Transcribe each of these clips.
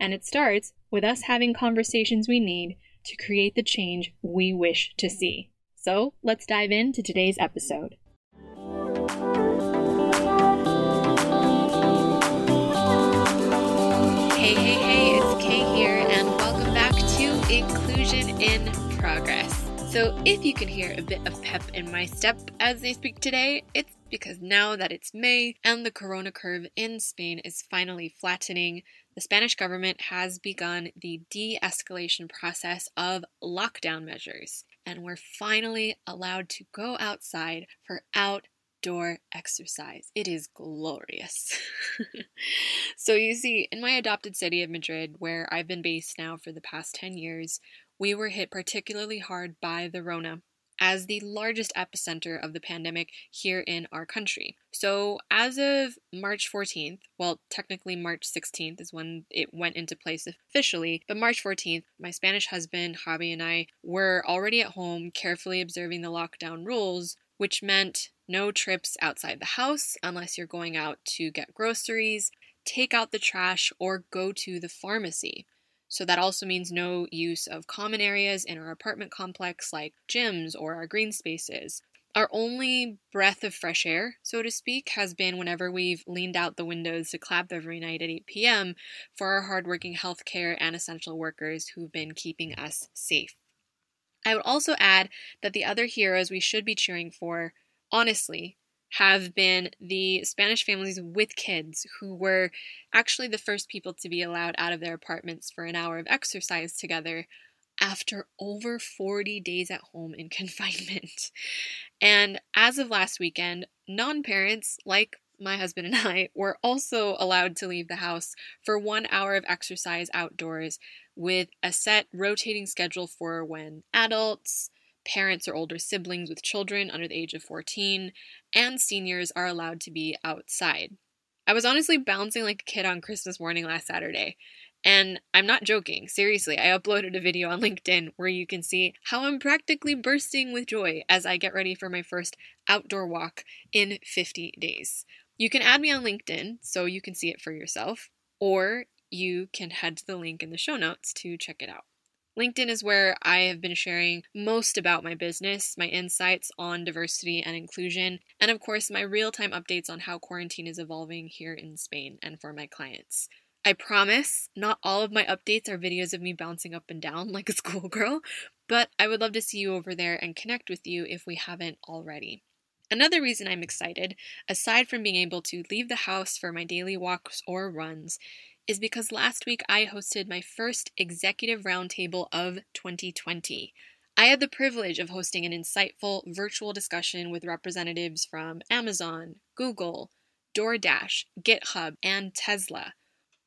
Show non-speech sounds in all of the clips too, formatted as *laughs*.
And it starts with us having conversations we need to create the change we wish to see. So let's dive into today's episode. Hey, hey, hey, it's Kay here, and welcome back to Inclusion in Progress. So, if you can hear a bit of pep in my step as I speak today, it's because now that it's May and the corona curve in Spain is finally flattening, the Spanish government has begun the de escalation process of lockdown measures, and we're finally allowed to go outside for outdoor exercise. It is glorious. *laughs* so, you see, in my adopted city of Madrid, where I've been based now for the past 10 years, we were hit particularly hard by the Rona as the largest epicenter of the pandemic here in our country. So, as of March 14th, well, technically March 16th is when it went into place officially, but March 14th, my Spanish husband, Javi, and I were already at home carefully observing the lockdown rules, which meant no trips outside the house unless you're going out to get groceries, take out the trash, or go to the pharmacy. So that also means no use of common areas in our apartment complex like gyms or our green spaces. Our only breath of fresh air, so to speak, has been whenever we've leaned out the windows to clap every night at 8 p.m. for our hardworking healthcare and essential workers who've been keeping us safe. I would also add that the other heroes we should be cheering for, honestly, have been the Spanish families with kids who were actually the first people to be allowed out of their apartments for an hour of exercise together after over 40 days at home in *laughs* confinement. And as of last weekend, non parents like my husband and I were also allowed to leave the house for one hour of exercise outdoors with a set rotating schedule for when adults, parents or older siblings with children under the age of 14, and seniors are allowed to be outside. I was honestly bouncing like a kid on Christmas morning last Saturday. And I'm not joking. Seriously, I uploaded a video on LinkedIn where you can see how I'm practically bursting with joy as I get ready for my first outdoor walk in 50 days. You can add me on LinkedIn so you can see it for yourself, or you can head to the link in the show notes to check it out. LinkedIn is where I have been sharing most about my business, my insights on diversity and inclusion, and of course, my real time updates on how quarantine is evolving here in Spain and for my clients. I promise not all of my updates are videos of me bouncing up and down *laughs* like a schoolgirl, but I would love to see you over there and connect with you if we haven't already. Another reason I'm excited, aside from being able to leave the house for my daily walks or runs, is because last week I hosted my first executive roundtable of 2020. I had the privilege of hosting an insightful virtual discussion with representatives from Amazon, Google, DoorDash, GitHub, and Tesla.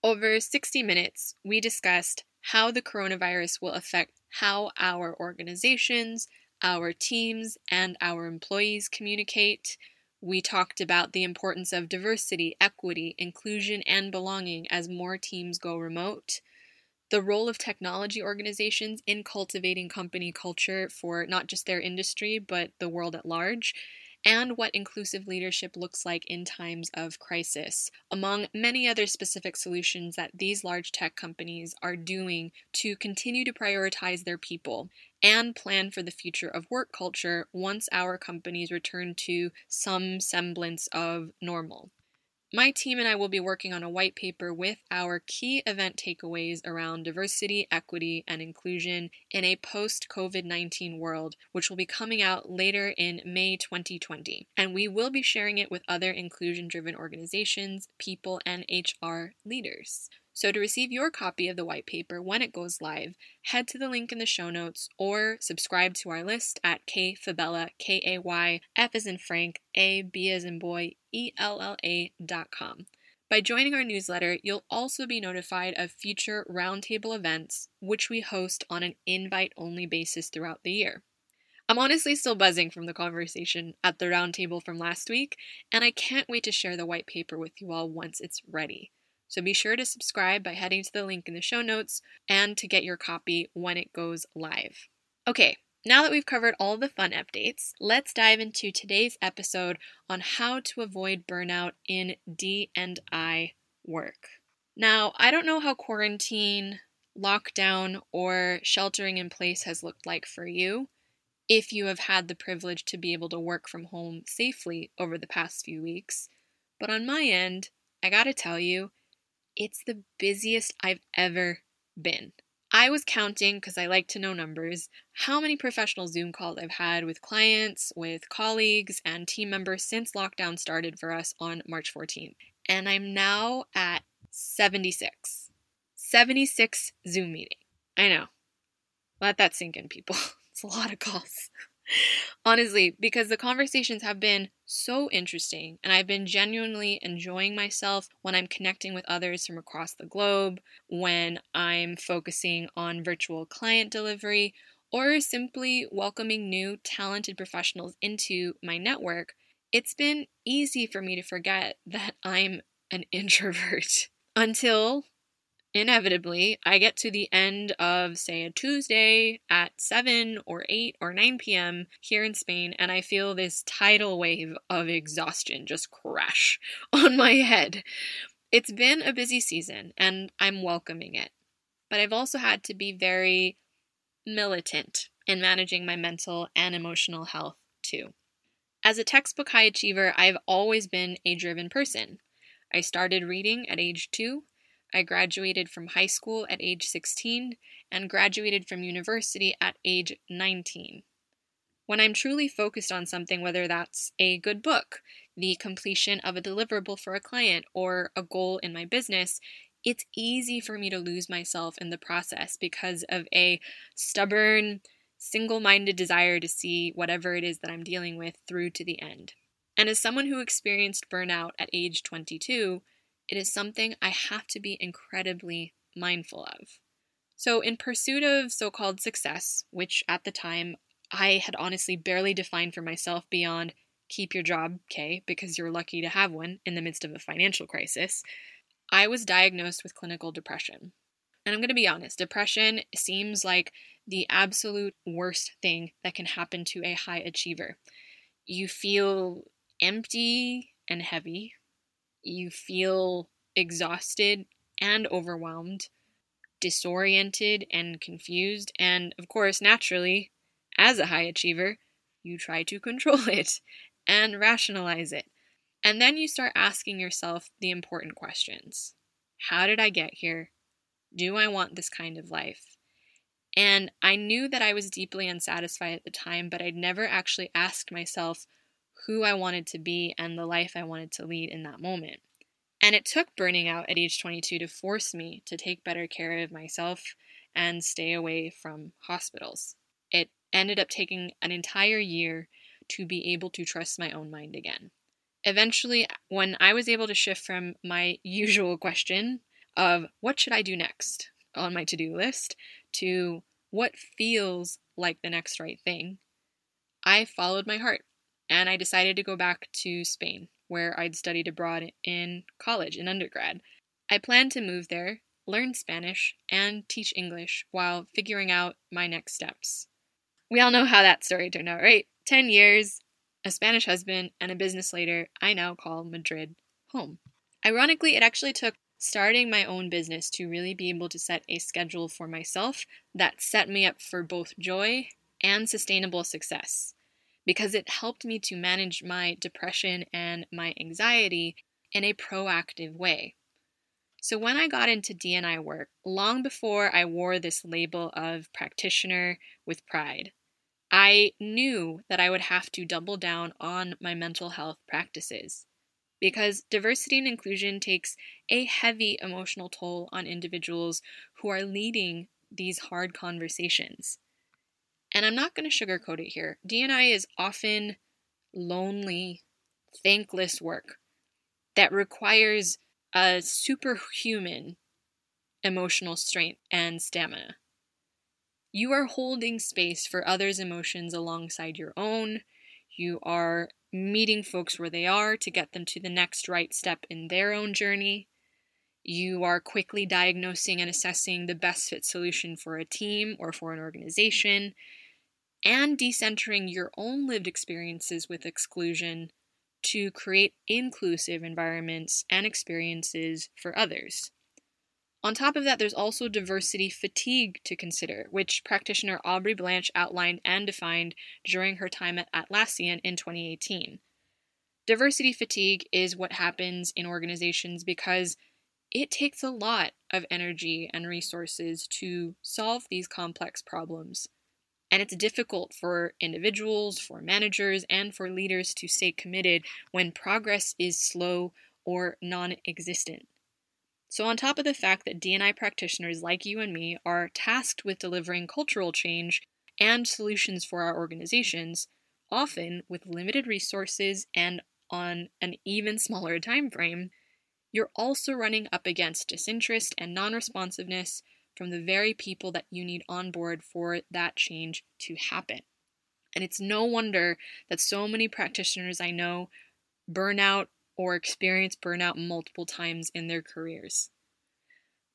Over 60 minutes, we discussed how the coronavirus will affect how our organizations, our teams, and our employees communicate we talked about the importance of diversity, equity, inclusion, and belonging as more teams go remote. The role of technology organizations in cultivating company culture for not just their industry, but the world at large and what inclusive leadership looks like in times of crisis, among many other specific solutions that these large tech companies are doing to continue to prioritize their people and plan for the future of work culture once our companies return to some semblance of normal. My team and I will be working on a white paper with our key event takeaways around diversity, equity, and inclusion in a post COVID 19 world, which will be coming out later in May 2020. And we will be sharing it with other inclusion driven organizations, people, and HR leaders. So, to receive your copy of the white paper when it goes live, head to the link in the show notes or subscribe to our list at Kay Fabella, K A Y, F as in Frank, A, B as in boy, E L L A dot com. By joining our newsletter, you'll also be notified of future roundtable events, which we host on an invite only basis throughout the year. I'm honestly still buzzing from the conversation at the roundtable from last week, and I can't wait to share the white paper with you all once it's ready. So be sure to subscribe by heading to the link in the show notes and to get your copy when it goes live. Okay, now that we've covered all the fun updates, let's dive into today's episode on how to avoid burnout in D&I work. Now, I don't know how quarantine, lockdown, or sheltering in place has looked like for you if you have had the privilege to be able to work from home safely over the past few weeks. But on my end, I gotta tell you, it's the busiest I've ever been. I was counting, because I like to know numbers, how many professional Zoom calls I've had with clients, with colleagues, and team members since lockdown started for us on March 14th. And I'm now at 76. 76 Zoom meeting. I know. Let that sink in, people. *laughs* it's a lot of calls. Honestly, because the conversations have been so interesting, and I've been genuinely enjoying myself when I'm connecting with others from across the globe, when I'm focusing on virtual client delivery, or simply welcoming new talented professionals into my network. It's been easy for me to forget that I'm an *laughs* introvert until inevitably, I get to the end of, say, a Tuesday at 7 or 8 or 9 p.m. here in Spain, and I feel this tidal wave of exhaustion just crash *laughs* on my head. It's been a busy season, and I'm welcoming it. But I've also had to be very militant in managing my mental and emotional health, too. As a textbook high achiever, I've always been a driven person. I started reading at age two I graduated from high school at age 16 and graduated from university at age 19. When I'm truly focused on something, whether that's a good book, the completion of a deliverable for a client, or a goal in my business, it's easy for me to lose myself in the process because of a stubborn, single minded desire to see whatever it is that I'm dealing with through to the end. And as someone who experienced burnout at age 22, it is something I have to be incredibly mindful of. So, in pursuit of so called success, which at the time I had honestly barely defined for myself beyond keep your job, okay, because you're lucky to have one in the midst of a financial crisis, I was diagnosed with clinical depression. And I'm going to be honest, depression seems like the absolute worst thing that can happen to a high achiever. You feel empty and heavy, you feel exhausted and overwhelmed, disoriented and confused, and of course, naturally, as a high achiever, you try to control *laughs* it and rationalize it. And then you start asking yourself the important questions How did I get here? Do I want this kind of life? And I knew that I was deeply unsatisfied at the time, but I'd never actually asked myself who I wanted to be and the life I wanted to lead in that moment. And it took burning out at age 22 to force me to take better care of myself and stay away from hospitals. It ended up taking an entire year to be able to trust my own mind again. Eventually, when I was able to shift from my *laughs* usual question of what should I do next on my to do list to what feels like the next right thing, I followed my heart and I decided to go back to Spain where I'd studied abroad in college, in undergrad. I planned to move there, learn Spanish, and teach English while figuring out my next steps. We all know how that story turned out, right? 10 years, a Spanish husband, and a business later, I now call Madrid home. Ironically, it actually took starting my own business to really be able to set a schedule for myself that set me up for both joy and sustainable success because it helped me to manage my depression and my anxiety in a proactive way. So, when I got into DNI work, long before I wore this label of practitioner with pride, I knew that I would have to double down on my mental health practices because diversity and inclusion takes a heavy emotional toll on individuals who are leading these hard conversations. And I'm not going to sugarcoat it here. DNI is often lonely, thankless work that requires a superhuman emotional strength and stamina. You are holding space for others' emotions alongside your own. You are meeting folks where they are to get them to the next right step in their own journey. You are quickly diagnosing and assessing the best fit solution for a team or for an organization, and decentering your own lived experiences with exclusion to create inclusive environments and experiences for others. On top of that, there's also diversity fatigue to consider, which practitioner Aubrey Blanche outlined and defined during her time at Atlassian in 2018. Diversity fatigue is what happens in organizations because it takes a lot of energy and resources to solve these complex problems. And it's difficult for individuals, for managers, and for leaders to stay committed when progress is slow or non existent. So, on top of the fact that DNI practitioners like you and me are tasked with delivering cultural change and solutions for our organizations, often with limited resources and on an even smaller time frame, you're also running up against disinterest and non-responsiveness from the very people that you need on board for that change to happen. And it's no wonder that so many practitioners I know burn out or experience burnout multiple times in their careers.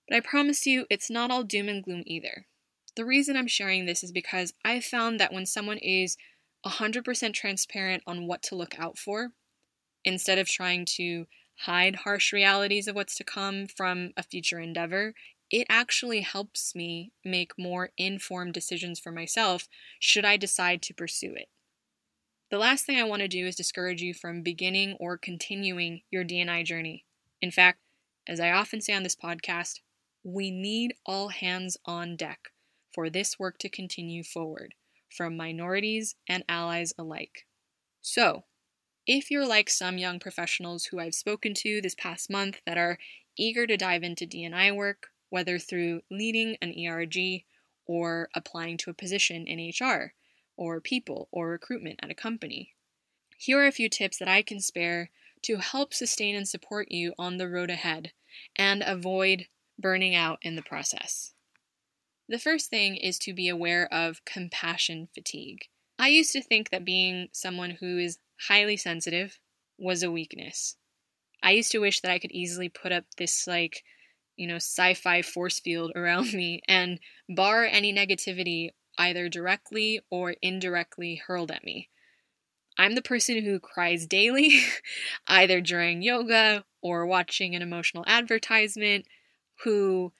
But I promise you, it's not all doom and gloom either. The reason I'm sharing this is because I've found that when someone is 100% transparent on what to look out for, instead of trying to hide harsh realities of what's to come from a future endeavor, it actually helps me make more informed decisions for myself should I decide to pursue it. The last thing I want to do is discourage you from beginning or continuing your DNI journey. In fact, as I often say on this podcast, we need all hands on deck for this work to continue forward, from minorities and allies alike. So, if you're like some young professionals who I've spoken to this past month that are eager to dive into DNI work, whether through leading an ERG or applying to a position in HR, or people or recruitment at a company. Here are a few tips that I can spare to help sustain and support you on the road ahead and avoid burning out in the process. The first thing is to be aware of compassion fatigue. I used to think that being someone who is highly sensitive was a weakness. I used to wish that I could easily put up this, like, you know, sci fi force field *laughs* around me and bar any negativity either directly or indirectly hurled at me. I'm the person who cries daily, *laughs* either during yoga or watching an emotional advertisement, who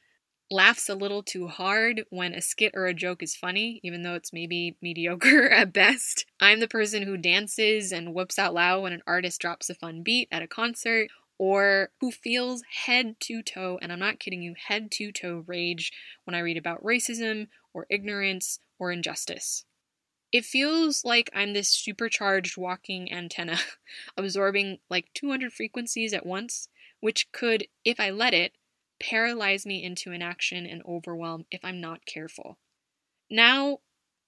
laughs a little too hard when a skit or a joke is funny, even though it's maybe *laughs* mediocre at best. I'm the person who dances and whoops out loud when an artist drops a fun beat at a concert, or who feels head to toe, and I'm not kidding you, head to toe rage when I read about racism or ignorance or injustice. It feels like I'm this supercharged walking antenna, *laughs* absorbing like 200 frequencies at once, which could, if I let it, paralyze me into inaction and overwhelm if I'm not careful. Now,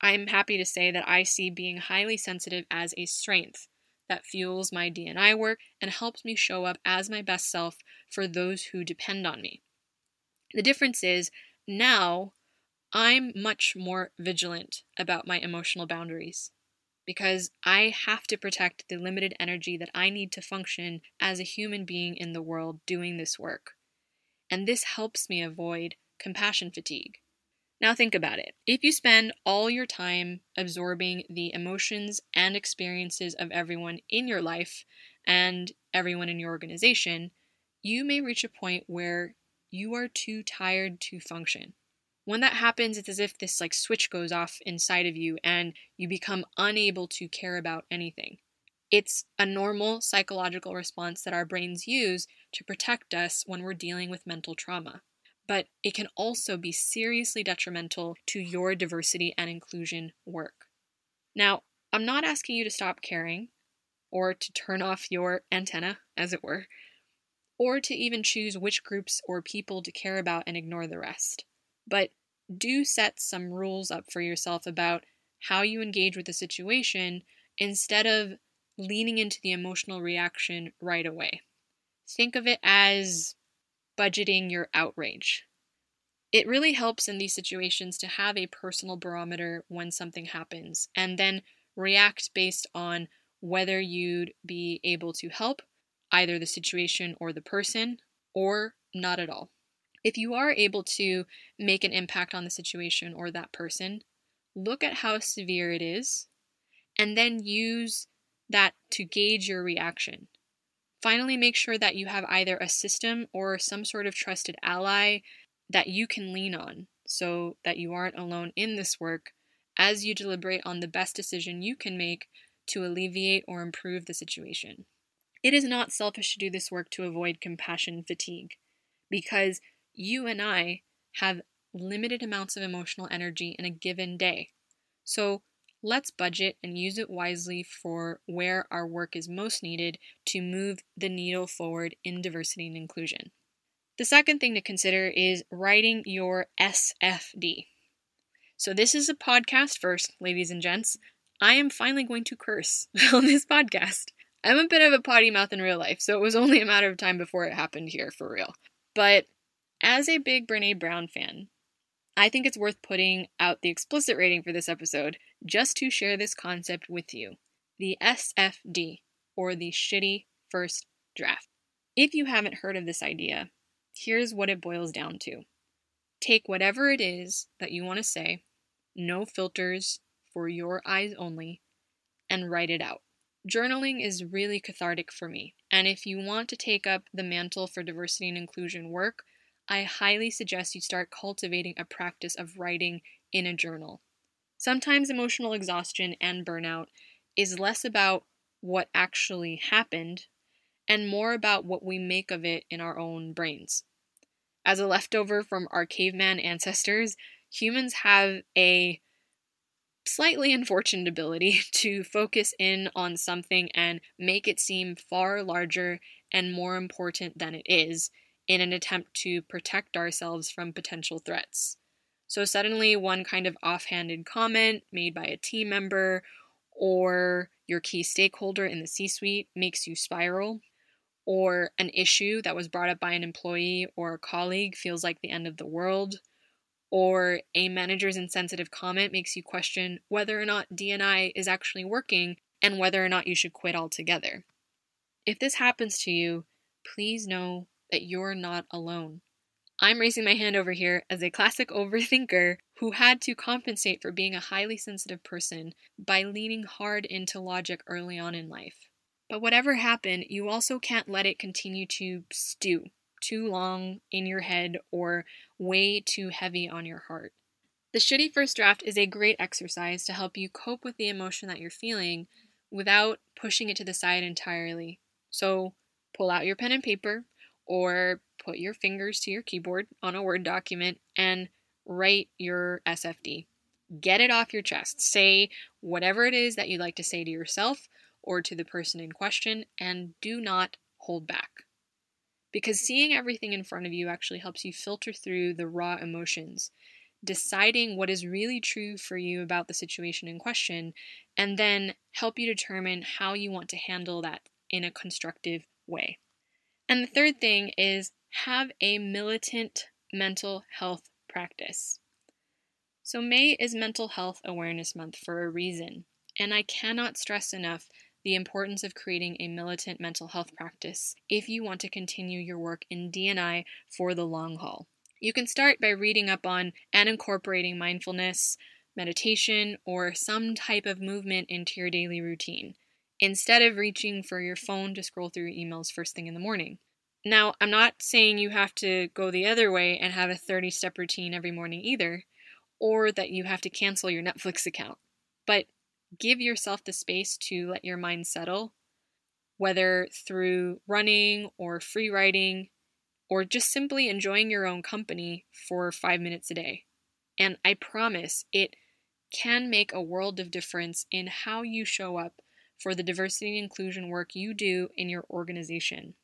I'm happy to say that I see being highly sensitive as a strength that fuels my DNI work and helps me show up as my best self for those who depend on me. The difference is now I'm much more vigilant about my emotional boundaries because I have to protect the limited energy that I need to function as a human being in the world doing this work. And this helps me avoid compassion fatigue. Now, think about it. If you spend all your time absorbing the emotions and experiences of everyone in your life and everyone in your organization, you may reach a point where you are too tired to function. When that happens, it's as if this like switch goes off inside of you and you become unable to care about anything. It's a normal psychological response that our brains use to protect us when we're dealing with mental trauma. But it can also be seriously detrimental to your diversity and inclusion work. Now, I'm not asking you to stop caring or to turn off your antenna, as it were, or to even choose which groups or people to care about and ignore the rest. But do set some rules up for yourself about how you engage with the situation instead of leaning into the emotional reaction right away. Think of it as budgeting your outrage. It really helps in these situations to have a personal barometer when something happens and then react based on whether you'd be able to help either the situation or the person or not at all. If you are able to make an impact on the situation or that person, look at how severe it is and then use that to gauge your reaction. Finally, make sure that you have either a system or some sort of trusted ally that you can lean on so that you aren't alone in this work as you deliberate on the best decision you can make to alleviate or improve the situation. It is not selfish to do this work to avoid compassion fatigue because you and I have limited amounts of emotional energy in a given day. So let's budget and use it wisely for where our work is most needed to move the needle forward in diversity and inclusion. The second thing to consider is writing your SFD. So, this is a podcast first, ladies and gents. I am finally going to curse *laughs* on this podcast. I'm a bit of a potty mouth in real life, so it was only a matter of time before it happened here for real. But as a big Brene Brown fan, I think it's worth putting out the explicit rating for this episode just to share this concept with you the SFD, or the shitty first draft. If you haven't heard of this idea, here's what it boils down to take whatever it is that you want to say, no filters, for your eyes only, and write it out. Journaling is really cathartic for me, and if you want to take up the mantle for diversity and inclusion work, I highly suggest you start cultivating a practice of writing in a journal. Sometimes emotional exhaustion and burnout is less about what actually happened and more about what we make of it in our own brains. As a leftover from our caveman ancestors, humans have a slightly unfortunate ability *laughs* to focus in on something and make it seem far larger and more important than it is in an attempt to protect ourselves from potential threats. So, suddenly, one kind of offhanded comment made by a team member or your key stakeholder in the C suite makes you spiral, or an issue that was brought up by an employee or a colleague feels like the end of the world or a manager's insensitive comment makes you question whether or not DNI is actually working and whether or not you should quit altogether. If this happens to you, please know that you're not alone. I'm raising my hand over here as a classic *laughs* overthinker who had to compensate for being a highly sensitive person by leaning hard into logic early on in life. But whatever happened, you also can't let it continue to stew too long in your head or way too heavy on your heart. The shitty first draft is a great exercise to help you cope with the emotion that you're feeling without pushing it to the side entirely. So pull out your pen and paper or put your fingers to your keyboard on a Word document and write your SFD. Get it off your chest. Say whatever it is that you'd like to say to yourself or to the person in question, and do not hold back because seeing everything in front of you actually helps you filter through the raw emotions, deciding what is really true for you about the situation in question, and then help you determine how you want to handle that in a constructive way. And the third thing is have a militant mental health practice. So, May is Mental Health Awareness Month for a reason, and I cannot stress enough the importance of creating a militant mental health practice if you want to continue your work in DNI for the long haul. You can start by reading up on and incorporating mindfulness, meditation, or some type of movement into your daily routine, instead of reaching for your phone to scroll through your emails first thing in the morning. Now, I'm not saying you have to go the other way and have a 30 step routine every morning either, or that you have to cancel your *laughs* Netflix account. But give yourself the space to let your mind settle, whether through running or free writing or just simply enjoying your own company for five minutes a day. And I promise it can make a world of difference in how you show up for the diversity and inclusion work you do in your organization.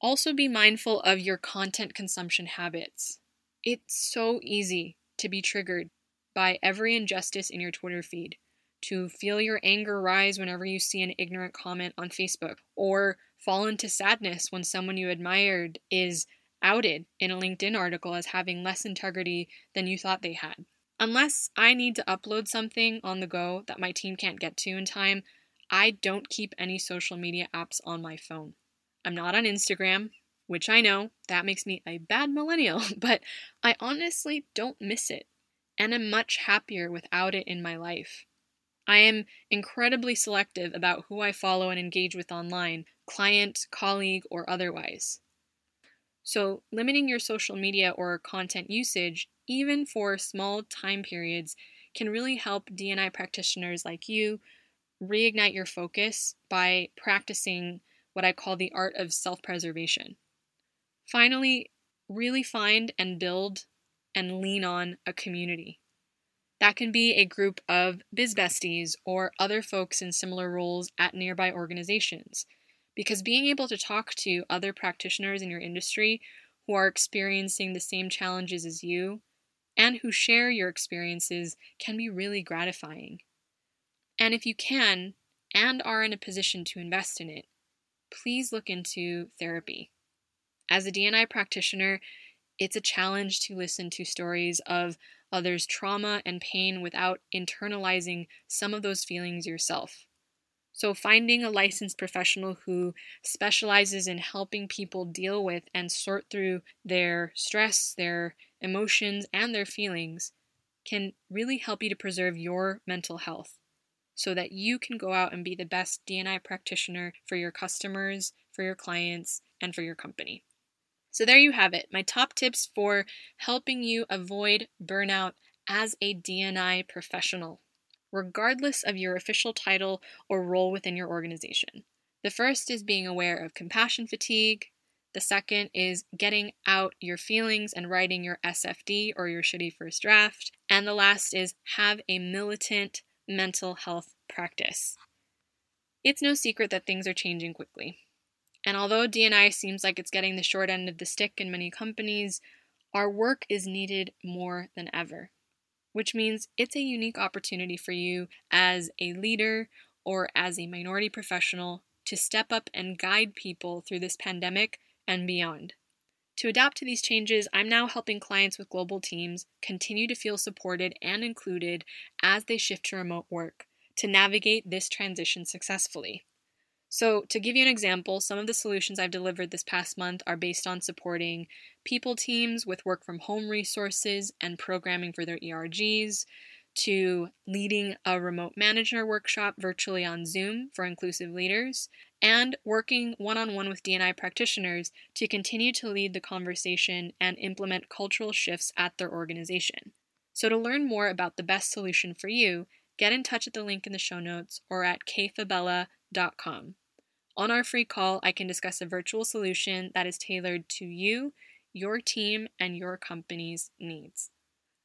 Also, be mindful of your content consumption habits. It's so easy to be triggered by every injustice in your Twitter feed, to feel your anger rise whenever you see an ignorant comment on Facebook, or fall into sadness when someone you admired is outed in a LinkedIn article as having less integrity than you thought they had. Unless I need to upload something on the go that my team can't get to in time, I don't keep any social media apps on my phone. I'm not on Instagram, which I know that makes me a bad millennial, *laughs* but I honestly don't miss it and am much happier without it in my life. I am incredibly selective about who I follow and engage with online, client, colleague, or otherwise. So, limiting your social media or content usage, even for small time periods, can really help DNI practitioners like you reignite your focus by practicing what I call the art of self preservation. Finally, really find and build and lean on a community. That can be a group of biz besties or other folks in similar roles at nearby organizations. Because being able to talk to other practitioners in your industry who are experiencing the same challenges as you and who share your experiences can be really gratifying. And if you can and are in a position to invest in it, please look into therapy. As a DNI practitioner, it's a challenge to listen to stories of others' trauma and pain without internalizing some of those feelings yourself. So, finding a licensed professional who specializes in helping people deal with and sort through their stress, their emotions, and their feelings can really help you to preserve your mental health so that you can go out and be the best DNI practitioner for your customers, for your clients, and for your company. So, there you have it my top tips for helping you avoid burnout as a DNI professional, regardless of your official title or role within your organization. The first is being aware of compassion fatigue. The second is getting out your feelings and writing your SFD or your shitty first draft. And the last is have a militant mental health practice. It's no secret that things are changing quickly. And although DNI seems like it's getting the short end of the stick in many companies, our work is needed more than ever, which means it's a unique opportunity for you as a leader or as a minority professional to step up and guide people through this pandemic and beyond. To adapt to these changes, I'm now helping clients with global teams continue to feel supported and included as they shift to remote work to navigate this transition successfully. So, to give you an example, some of the solutions I've delivered this past month are based on supporting people teams with work from home resources and programming for their ERGs, to leading a remote manager workshop virtually on Zoom for inclusive leaders, and working one on one with DNI practitioners to continue to lead the conversation and implement cultural shifts at their organization. So, to learn more about the best solution for you, get in touch at the link in the show notes or at kayfabella.com. On our free call, I can discuss a virtual solution that is tailored to you, your team, and your company's needs.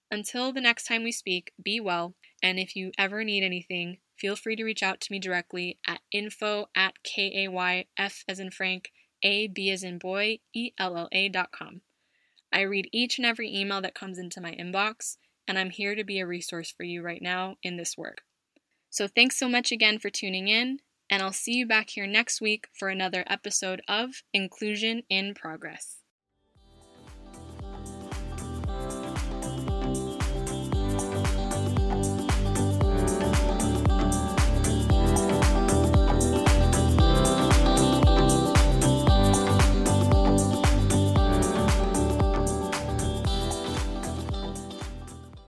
Until the next time we speak, be well, and if you ever need anything, feel free to reach out to me directly at info at kayf as in Frank, a b as in boy, e l l a dot com. I read each and every email that comes into my inbox, and I'm here to be a resource for you right now in this work. So thanks so much again for tuning in, and I'll see you back here next week for another episode of Inclusion in Progress.